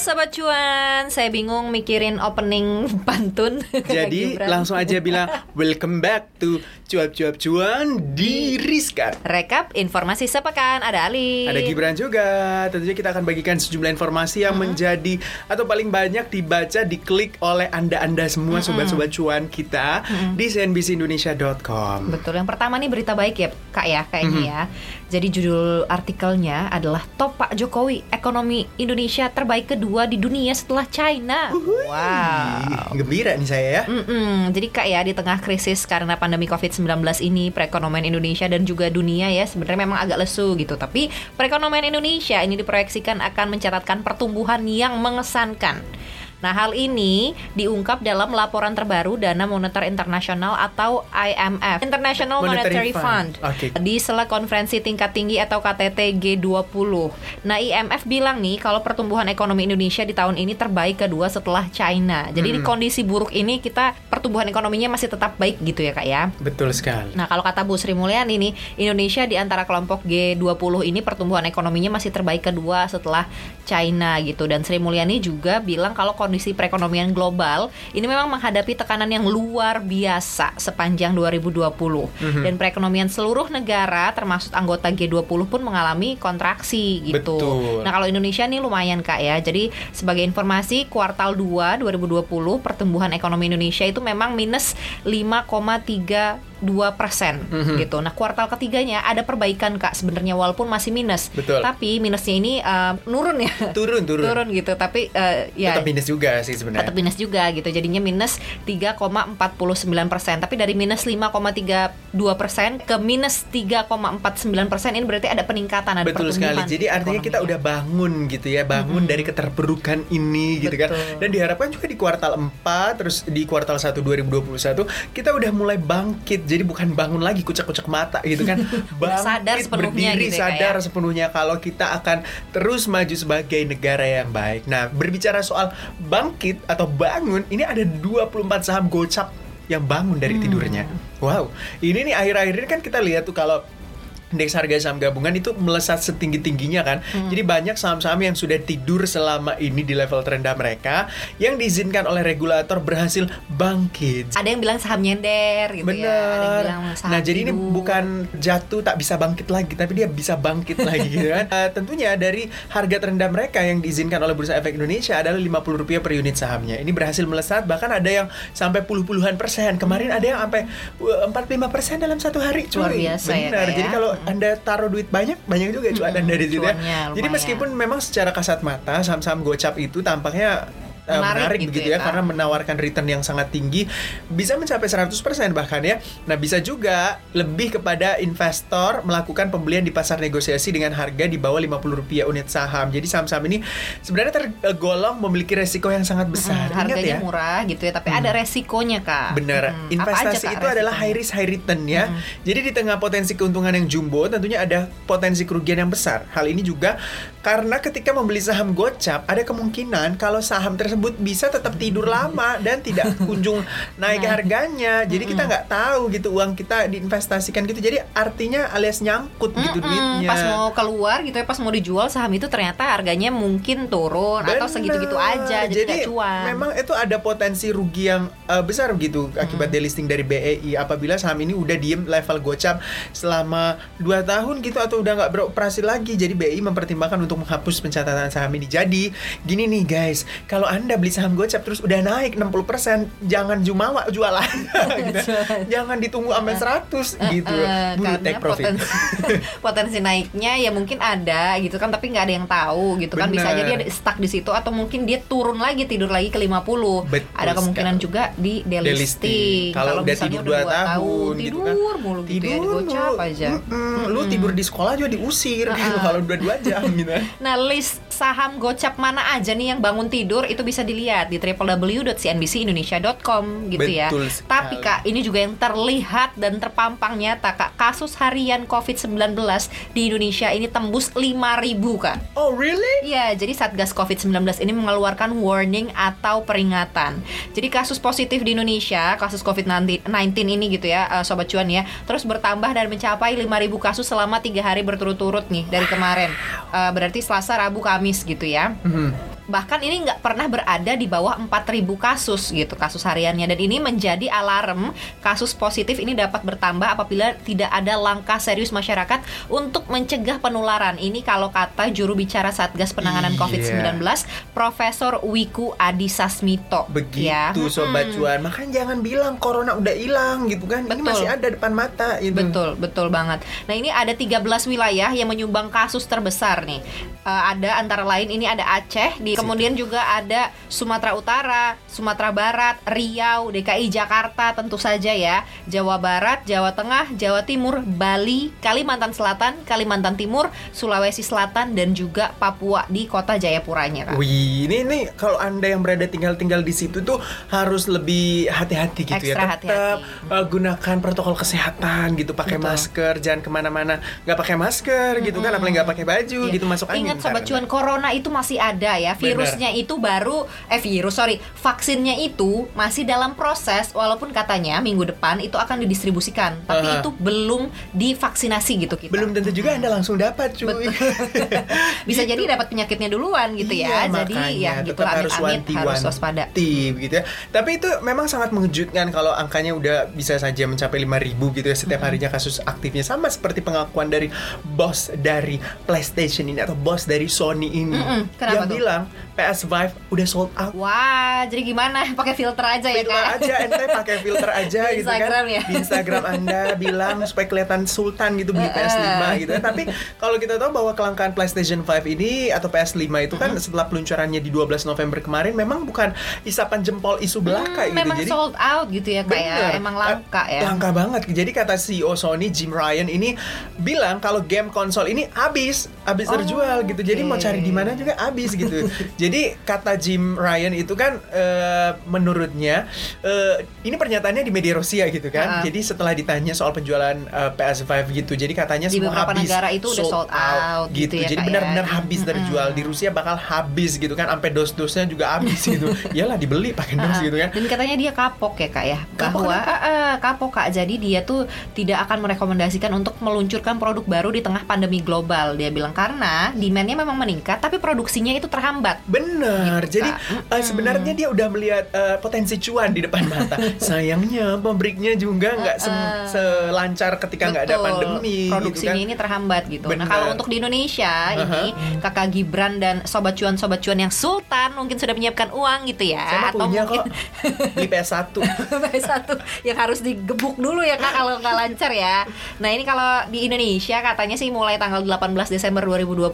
Sobat Cuan, saya bingung mikirin opening pantun. Jadi langsung aja bilang welcome back to cuap-cuap cuan di Rizka. Rekap informasi sepekan, ada Ali. Ada Gibran juga. Tentunya kita akan bagikan sejumlah informasi yang menjadi atau paling banyak dibaca, diklik oleh anda-anda semua sobat-sobat cuan kita di cnbcindonesia.com. Betul, yang pertama nih berita baik ya Kak ya, kayaknya ya Jadi judul artikelnya adalah Top Pak Jokowi, ekonomi Indonesia terbaik kedua di dunia setelah China Wow Ih, Gembira nih saya ya. Mm-mm. Jadi kak ya di tengah krisis karena pandemi COVID-19 ini perekonomian Indonesia dan juga dunia ya sebenarnya memang agak lesu gitu. Tapi perekonomian Indonesia ini diproyeksikan akan mencatatkan pertumbuhan yang mengesankan. Nah, hal ini diungkap dalam laporan terbaru Dana Moneter Internasional atau IMF, International Monetary, Monetary Fund, Fund. Oke. di sela konferensi tingkat tinggi atau KTT G20. Nah, IMF bilang nih kalau pertumbuhan ekonomi Indonesia di tahun ini terbaik kedua setelah China. Jadi di kondisi buruk ini kita pertumbuhan ekonominya masih tetap baik gitu ya, Kak ya. Betul sekali. Nah, kalau kata Bu Sri Mulyani nih, Indonesia di antara kelompok G20 ini pertumbuhan ekonominya masih terbaik kedua setelah China gitu. Dan Sri Mulyani juga bilang kalau kondisi perekonomian global ini memang menghadapi tekanan yang luar biasa sepanjang 2020. Dan perekonomian seluruh negara termasuk anggota G20 pun mengalami kontraksi gitu. Betul. Nah, kalau Indonesia nih lumayan Kak ya. Jadi sebagai informasi kuartal 2 2020 pertumbuhan ekonomi Indonesia itu memang minus 5,32 persen Mhm. gitu. Nah kuartal ketiganya ada perbaikan Kak sebenarnya walaupun masih minus. Betul. Tapi minusnya ini eh, nurun ya. Turun, turun. Turun gitu. Tapi eh, ya Tetap minus juga sih sebenarnya. tetap minus juga gitu jadinya minus 3,49 persen tapi dari minus 5,32 persen ke minus 3,49 persen ini berarti ada peningkatan ada Betul sekali. Jadi artinya kita ekonominya. udah bangun gitu ya, bangun dari keterpurukan ini gitu kan. Dan diharapkan juga di kuartal 4 terus di kuartal 1 2021 kita udah mulai bangkit. Jadi bukan bangun lagi kucek-kucek mata gitu kan. Udah sadar sepenuhnya berdiri gitu ya, Kak, sadar ya. sepenuhnya kalau kita akan terus maju sebagai negara yang baik. Nah, berbicara soal bangkit atau bangun, ini ada 24 saham gocap yang bangun dari Hmm. tidurnya. Wow. Ini nih akhir-akhir ini kan kita lihat tuh kalau indeks harga saham gabungan itu melesat setinggi-tingginya kan. Hmm. Jadi banyak saham-saham yang sudah tidur selama ini di level terendah mereka yang diizinkan oleh regulator berhasil bangkit. ada yang bilang saham nyender gitu Bener. ya ada yang bilang saham Nah, jadi ini tidur. bukan jatuh tak bisa bangkit lagi, tapi dia bisa bangkit lagi gitu kan. Eh, tentunya dari harga terendah mereka yang diizinkan oleh Bursa Efek Indonesia adalah Rp50 per unit sahamnya. Ini berhasil melesat bahkan ada yang sampai puluh-puluhan persen. Kemarin ada yang sampai uh, 45 persen dalam satu hari. Cuy. Luar biasa ya, Benar. Kak, Jadi ya. kalau Anda taruh duit banyak, banyak juga cuan Mm-mm, Anda di situ ya. Jadi meskipun memang secara kasat mata saham-saham gocap itu tampaknya Menarik menarik, gitu begitu ya, ya, karena menawarkan return yang sangat tinggi bisa mencapai 100% bahkan ya. Nah, bisa juga lebih kepada investor melakukan pembelian di pasar negosiasi dengan harga di bawah Rp50 unit saham. Jadi saham-saham ini sebenarnya tergolong memiliki resiko yang sangat besar. Hmm, Ingat harganya ya. murah gitu ya tapi ada resikonya kak Benar, Hmm, investasi aja, Kak, itu adalah high risk high return ya. Jadi di tengah potensi keuntungan yang jumbo, tentunya ada potensi kerugian yang besar. Hal ini juga karena ketika membeli saham gocap, ada kemungkinan kalau saham tersebut bisa tetap tidur lama dan tidak kunjung naik Nah. harganya. Jadi kita nggak tahu gitu uang kita diinvestasikan gitu. Jadi artinya alias nyangkut gitu Mm-mm, duitnya. pas mau keluar gitu ya pas mau dijual saham itu ternyata harganya mungkin turun atau Benar. segitu-gitu aja jadi, nggak cuan memang itu ada potensi rugi yang uh, besar gitu akibat delisting dari BEI apabila saham ini udah diem level gocap selama 2 tahun gitu atau udah nggak beroperasi lagi jadi BEI mempertimbangkan untuk menghapus pencatatan saham ini jadi gini nih guys kalau anda beli saham gocap terus udah naik 60% jangan jumawa jualan gitu. jangan ditunggu sampai 100 gitu Eh, buru take profit potensi, potensi naiknya ya mungkin ada gitu kan tapi nggak ada yang tahu gitu kan bisa aja dia Bener. stuck di situ atau mungkin dia turun lagi tidur lagi ke 50 Betul ada kemungkinan sekali. juga di delisting, Delisting. Kalau udah tidur udah 2 dua tahun, gitu kan. tidur mulu gitu ya Tidur digocap lu. aja Mm-mm. Lu tidur di sekolah juga diusir gitu kalau udah 2 jam gitu. Nah, list saham gocap mana aja nih yang bangun tidur itu bisa dilihat di www.cnbcindonesia.com gitu ya. Betul sekali. Tapi Kak, ini juga yang terlihat dan terpampang nyata Kak, kasus harian COVID-19 di Indonesia ini tembus 5000 Kak. Oh really? Iya, jadi Satgas COVID-19 ini mengeluarkan warning atau peringatan. Jadi kasus positif di Indonesia, kasus COVID-19 ini gitu ya, eh, Sobat Cuan ya, terus bertambah dan mencapai 5.000 kasus selama tiga hari berturut-turut nih dari kemarin. Eh, berarti Selasa, Rabu, Kamis gitu ya Mhm. Bahkan ini nggak pernah berada di bawah 4.000 kasus gitu kasus hariannya dan ini menjadi alarm kasus positif ini dapat bertambah apabila tidak ada langkah serius masyarakat untuk mencegah penularan ini kalau kata juru bicara Satgas Penanganan Iya. COVID-19 Profesor Wiku Adhisa Smito Begitu ya. sobat Mm-mm. cuan. Makanya jangan bilang corona udah hilang gitu kan. Ini Betul. masih ada depan mata gitu. Betul, betul banget. Nah, ini ada 13 wilayah yang menyumbang kasus terbesar nih. Eh, ada antara lain ini ada Aceh, di kemudian juga ada Sumatera Utara, Sumatera Barat, Riau, DKI Jakarta tentu saja ya, Jawa Barat, Jawa Tengah, Jawa Timur, Bali, Kalimantan Selatan, Kalimantan Timur, Sulawesi Selatan dan juga Papua di kota Jayapuranya, Kak. Wih, ini nih kalau anda yang berada tinggal-tinggal di situ tuh harus lebih hati-hati gitu Ekstra ya. Tetap hati-hati. uh, gunakan protokol kesehatan gitu, pakai Betul. masker, jangan ke mana-mana nggak pakai masker gitu kan, apalagi nggak pakai baju Iya. gitu masuk angin. Ingat sobat cuan corona itu masih ada ya. Virusnya itu baru eh virus sorry, vaksinnya itu masih dalam proses walaupun katanya minggu depan itu akan didistribusikan, tapi Aha. itu belum divaksinasi gitu kita. Belum tentu juga anda langsung dapat cuy. Bisa Gitu. jadi dapat penyakitnya duluan gitu ya. Iya, Jadi makanya ya gitu tetap harus amit-amit harus waspada. wanti gitu ya. Tapi itu memang sangat mengejutkan kalau angkanya udah bisa saja mencapai 5000 gitu ya setiap harinya kasus aktifnya sama seperti pengakuan dari bos dari PlayStation ini atau bos dari Sony ini Mm-mm, kenapa yang tuh? bilang PS5 udah sold out. Wah, jadi gimana? Pakai filter aja ya, filter aja ente pakai filter aja Di gitu Instagram kan ya? di Instagram anda bilang supaya kelihatan sultan gitu beli PS5 gitu kan tapi kalau kita tahu bahwa kelangkaan PlayStation 5 ini atau PS5 itu kan setelah peluncurannya di 12 November kemarin memang bukan isapan jempol isu belaka Hmm, gitu memang jadi sold out gitu ya Kak ya. Emang langka ya. Langka banget. Jadi kata CEO Sony Jim Ryan ini bilang kalau game konsol ini habis, habis Oh, terjual gitu. Jadi mau cari di mana juga habis gitu. Jadi kata Jim Ryan itu kan eh, menurutnya eh, ini pernyataannya di media Rusia gitu kan. Ha-ha. Jadi setelah ditanya soal penjualan eh, PS5 gitu. Jadi katanya Di semua habis. negara itu udah sold out gitu ya, Jadi Kak, benar-benar ya. habis terjual. Di Rusia bakal habis gitu kan. Sampai dos-dosnya juga habis gitu. Iyalah dibeli pakai dos Ah, gitu kan. Dan katanya dia kapok ya kak ya Kapok bahwa ah, ah, kapok kak. Jadi dia tuh tidak akan merekomendasikan untuk meluncurkan produk baru di tengah pandemi global. Dia bilang karena demandnya memang meningkat, tapi produksinya itu terhambat. Benar. Gitu, Jadi eh, sebenarnya dia udah melihat eh, potensi cuan di depan mata. Sayangnya pabriknya juga nggak se- Uh-uh. selancar ketika nggak ada pandemi. Produksinya gitu kan. ini terhambat gitu. Nah Benar. kalau untuk di Indonesia ini kakak Gibran dan sobat cuan sobat cuan yang sultan mungkin sudah menyiapkan uang gitu ya. Saya mah punya mungkin kok beli PS1. satu yang harus digebuk dulu ya kak kalau nggak lancar ya. Nah ini kalau di Indonesia katanya sih mulai tanggal 18 Desember 2020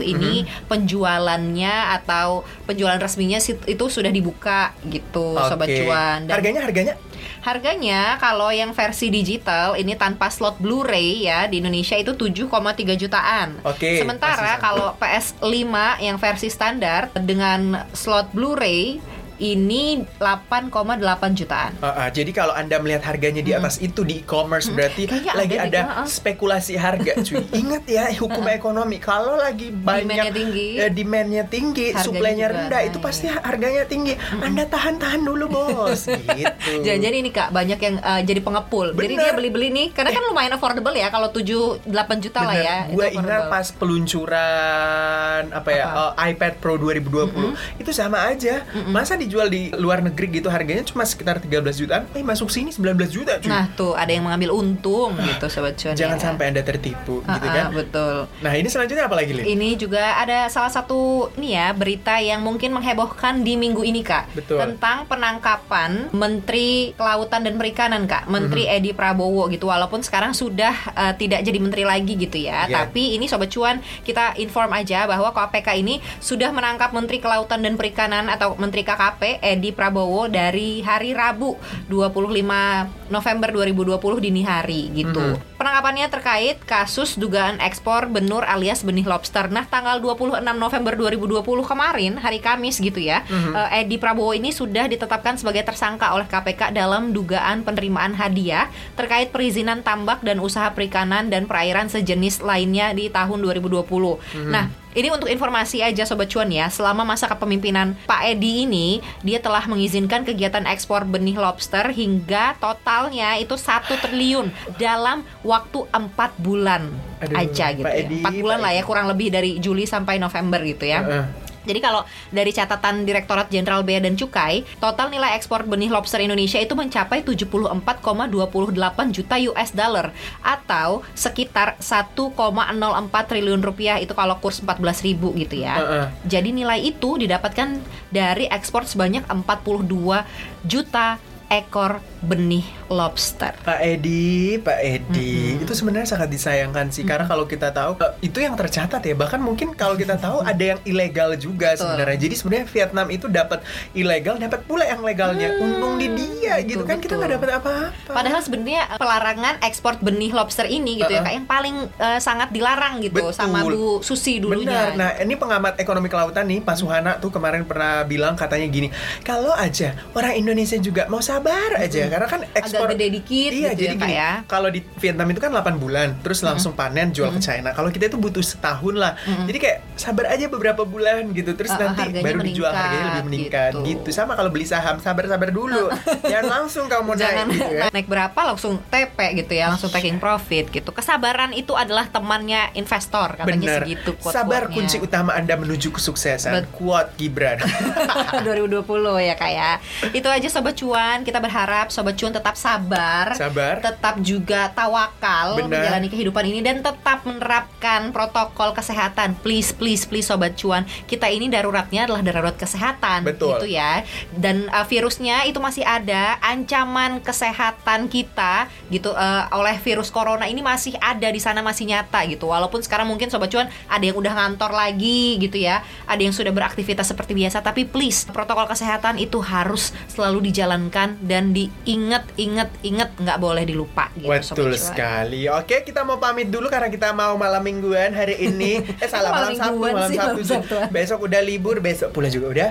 ini Mhm. penjualannya atau penjualan resminya itu sudah dibuka gitu sobat Oke. cuan. Dan Harganya harganya harganya kalau yang versi digital ini tanpa slot Blu-ray ya di Indonesia itu 7,3 jutaan. Oke, Sementara masih sama. kalau PS5 yang versi standar dengan slot Blu-ray ini 8,8 jutaan. Ah, ah, jadi kalau anda melihat harganya di atas itu di e-commerce berarti Kayaknya lagi ada ada, spekulasi harga cuy. Ingat ya hukum ekonomi kalau lagi Demand-nya banyak tinggi, eh, demand-nya tinggi, suplainya rendah itu pasti harganya tinggi. Anda tahan-tahan dulu bos. gitu. Jangan-jangan ini kak banyak yang eh, jadi pengepul. Jadi Bener. dia beli-beli nih karena kan lumayan affordable ya kalau 7 8 juta lah ya. Gue ingat pas peluncuran apa ya Apa? eh, iPad Pro 2020 itu sama aja. Masa dijual di luar negeri gitu harganya cuma sekitar 13 jutaan, eh masuk sini 19 juta cuy. Nah tuh ada yang mengambil untung gitu sobat cuan. Jangan ya. sampai Anda tertipu Ah, gitu ah, kan. Betul. Nah, ini selanjutnya apa lagi, Lin? Ini juga ada salah satu nih ya berita yang mungkin menghebohkan di minggu ini kak Betul. tentang penangkapan Menteri Kelautan dan Perikanan kak Menteri Mhm. Edi Prabowo gitu walaupun sekarang sudah eh, tidak jadi menteri lagi gitu ya Iya. tapi ini sobat cuan kita inform aja bahwa KPK ini sudah menangkap Menteri Kelautan dan Perikanan atau Menteri KKP KP Edi Prabowo dari hari Rabu 25 November 2020 dini hari gitu. Mhm. Penangkapannya terkait kasus dugaan ekspor benur alias benih lobster. Nah, tanggal 26 November 2020 kemarin hari Kamis gitu ya. eh, Edi Prabowo ini sudah ditetapkan sebagai tersangka oleh KPK dalam dugaan penerimaan hadiah terkait perizinan tambak dan usaha perikanan dan perairan sejenis lainnya di tahun 2020. Nah, ini untuk informasi aja Sobat Cuan ya, selama masa kepemimpinan Pak Edi ini, dia telah mengizinkan kegiatan ekspor benih lobster hingga totalnya itu satu triliun dalam waktu empat bulan Aduh, aja gitu Pak ya. Edi, Empat bulan Pak lah ya, kurang lebih dari Juli sampai November gitu ya. Heeh. Jadi kalau dari catatan Direktorat Jenderal Bea dan Cukai, total nilai ekspor benih lobster Indonesia itu mencapai 74,28 juta US dollar atau sekitar 1,04 triliun rupiah itu kalau kurs 14.000 gitu ya. Heeh. Jadi nilai itu didapatkan dari ekspor sebanyak 42 juta ekor benih lobster. Pak Edi, Pak Edi, itu sebenarnya sangat disayangkan sih karena kalau kita tahu eh, itu yang tercatat ya bahkan mungkin kalau kita tahu ada yang ilegal juga Betul. sebenarnya. Jadi sebenarnya Vietnam itu dapat ilegal, dapat pula yang legalnya. Untung di dia betul, gitu kan kita nggak dapat apa-apa. Padahal sebenarnya pelarangan ekspor benih lobster ini gitu ya Uh-uh. kak yang paling eh, sangat dilarang gitu Betul. sama Bu Susi dulunya. Benar. Nah, ini pengamat ekonomi kelautan nih, Pak Suhana tuh kemarin pernah bilang katanya gini, kalau aja orang Indonesia juga mau sabar aja, karena kan ekspor Agak gede dikit Iya, gitu jadi ya, Kak gini, ya. kalau di Vietnam itu kan 8 bulan, terus langsung panen jual ke China. Kalau kita itu butuh setahun lah. Jadi kayak sabar aja beberapa bulan gitu, terus Uh, nanti baru dijual meningkat, harganya lebih meningkat gitu. gitu. Sama kalau beli saham, sabar-sabar dulu. Jangan langsung kamu mau Jangan naik gitu ya. naik berapa langsung TP gitu ya, langsung taking profit gitu. Kesabaran itu adalah temannya investor katanya Benar. segitu quote Sabar kunci utama Anda menuju kesuksesan. Bet- Kuat Gibran. 2020 ya kak ya Itu aja Sobat Cuan Kita berharap Sobat Cuan tetap sabar Sabar. Tetap juga tawakal Benar. Menjalani kehidupan ini Dan tetap menerapkan protokol kesehatan Please, please, please Sobat Cuan Kita ini daruratnya adalah darurat kesehatan Betul. Gitu ya Dan uh, virusnya itu masih ada Ancaman kesehatan kita Gitu uh, Oleh virus corona ini masih ada di sana Masih nyata gitu Walaupun sekarang mungkin Sobat Cuan Ada yang udah ngantor lagi gitu ya Ada yang sudah beraktivitas seperti biasa Tapi please Protokol kesehatan itu harus selalu dijalankan Dan diingat, ingat, ingat Nggak boleh dilupa gitu Betul sekali. Oke, kita mau pamit dulu karena kita mau malam mingguan hari ini. Eh salah Malam malam Sabtu, malam sih, Sabtu. Besok udah libur, besok pula juga udah.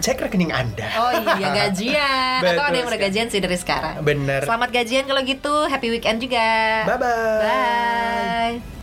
Cek rekening Anda. Oh iya gajian Atau ada yang udah gajian sih dari sekarang Bener. Selamat gajian kalau gitu Happy weekend juga Bye bye. Bye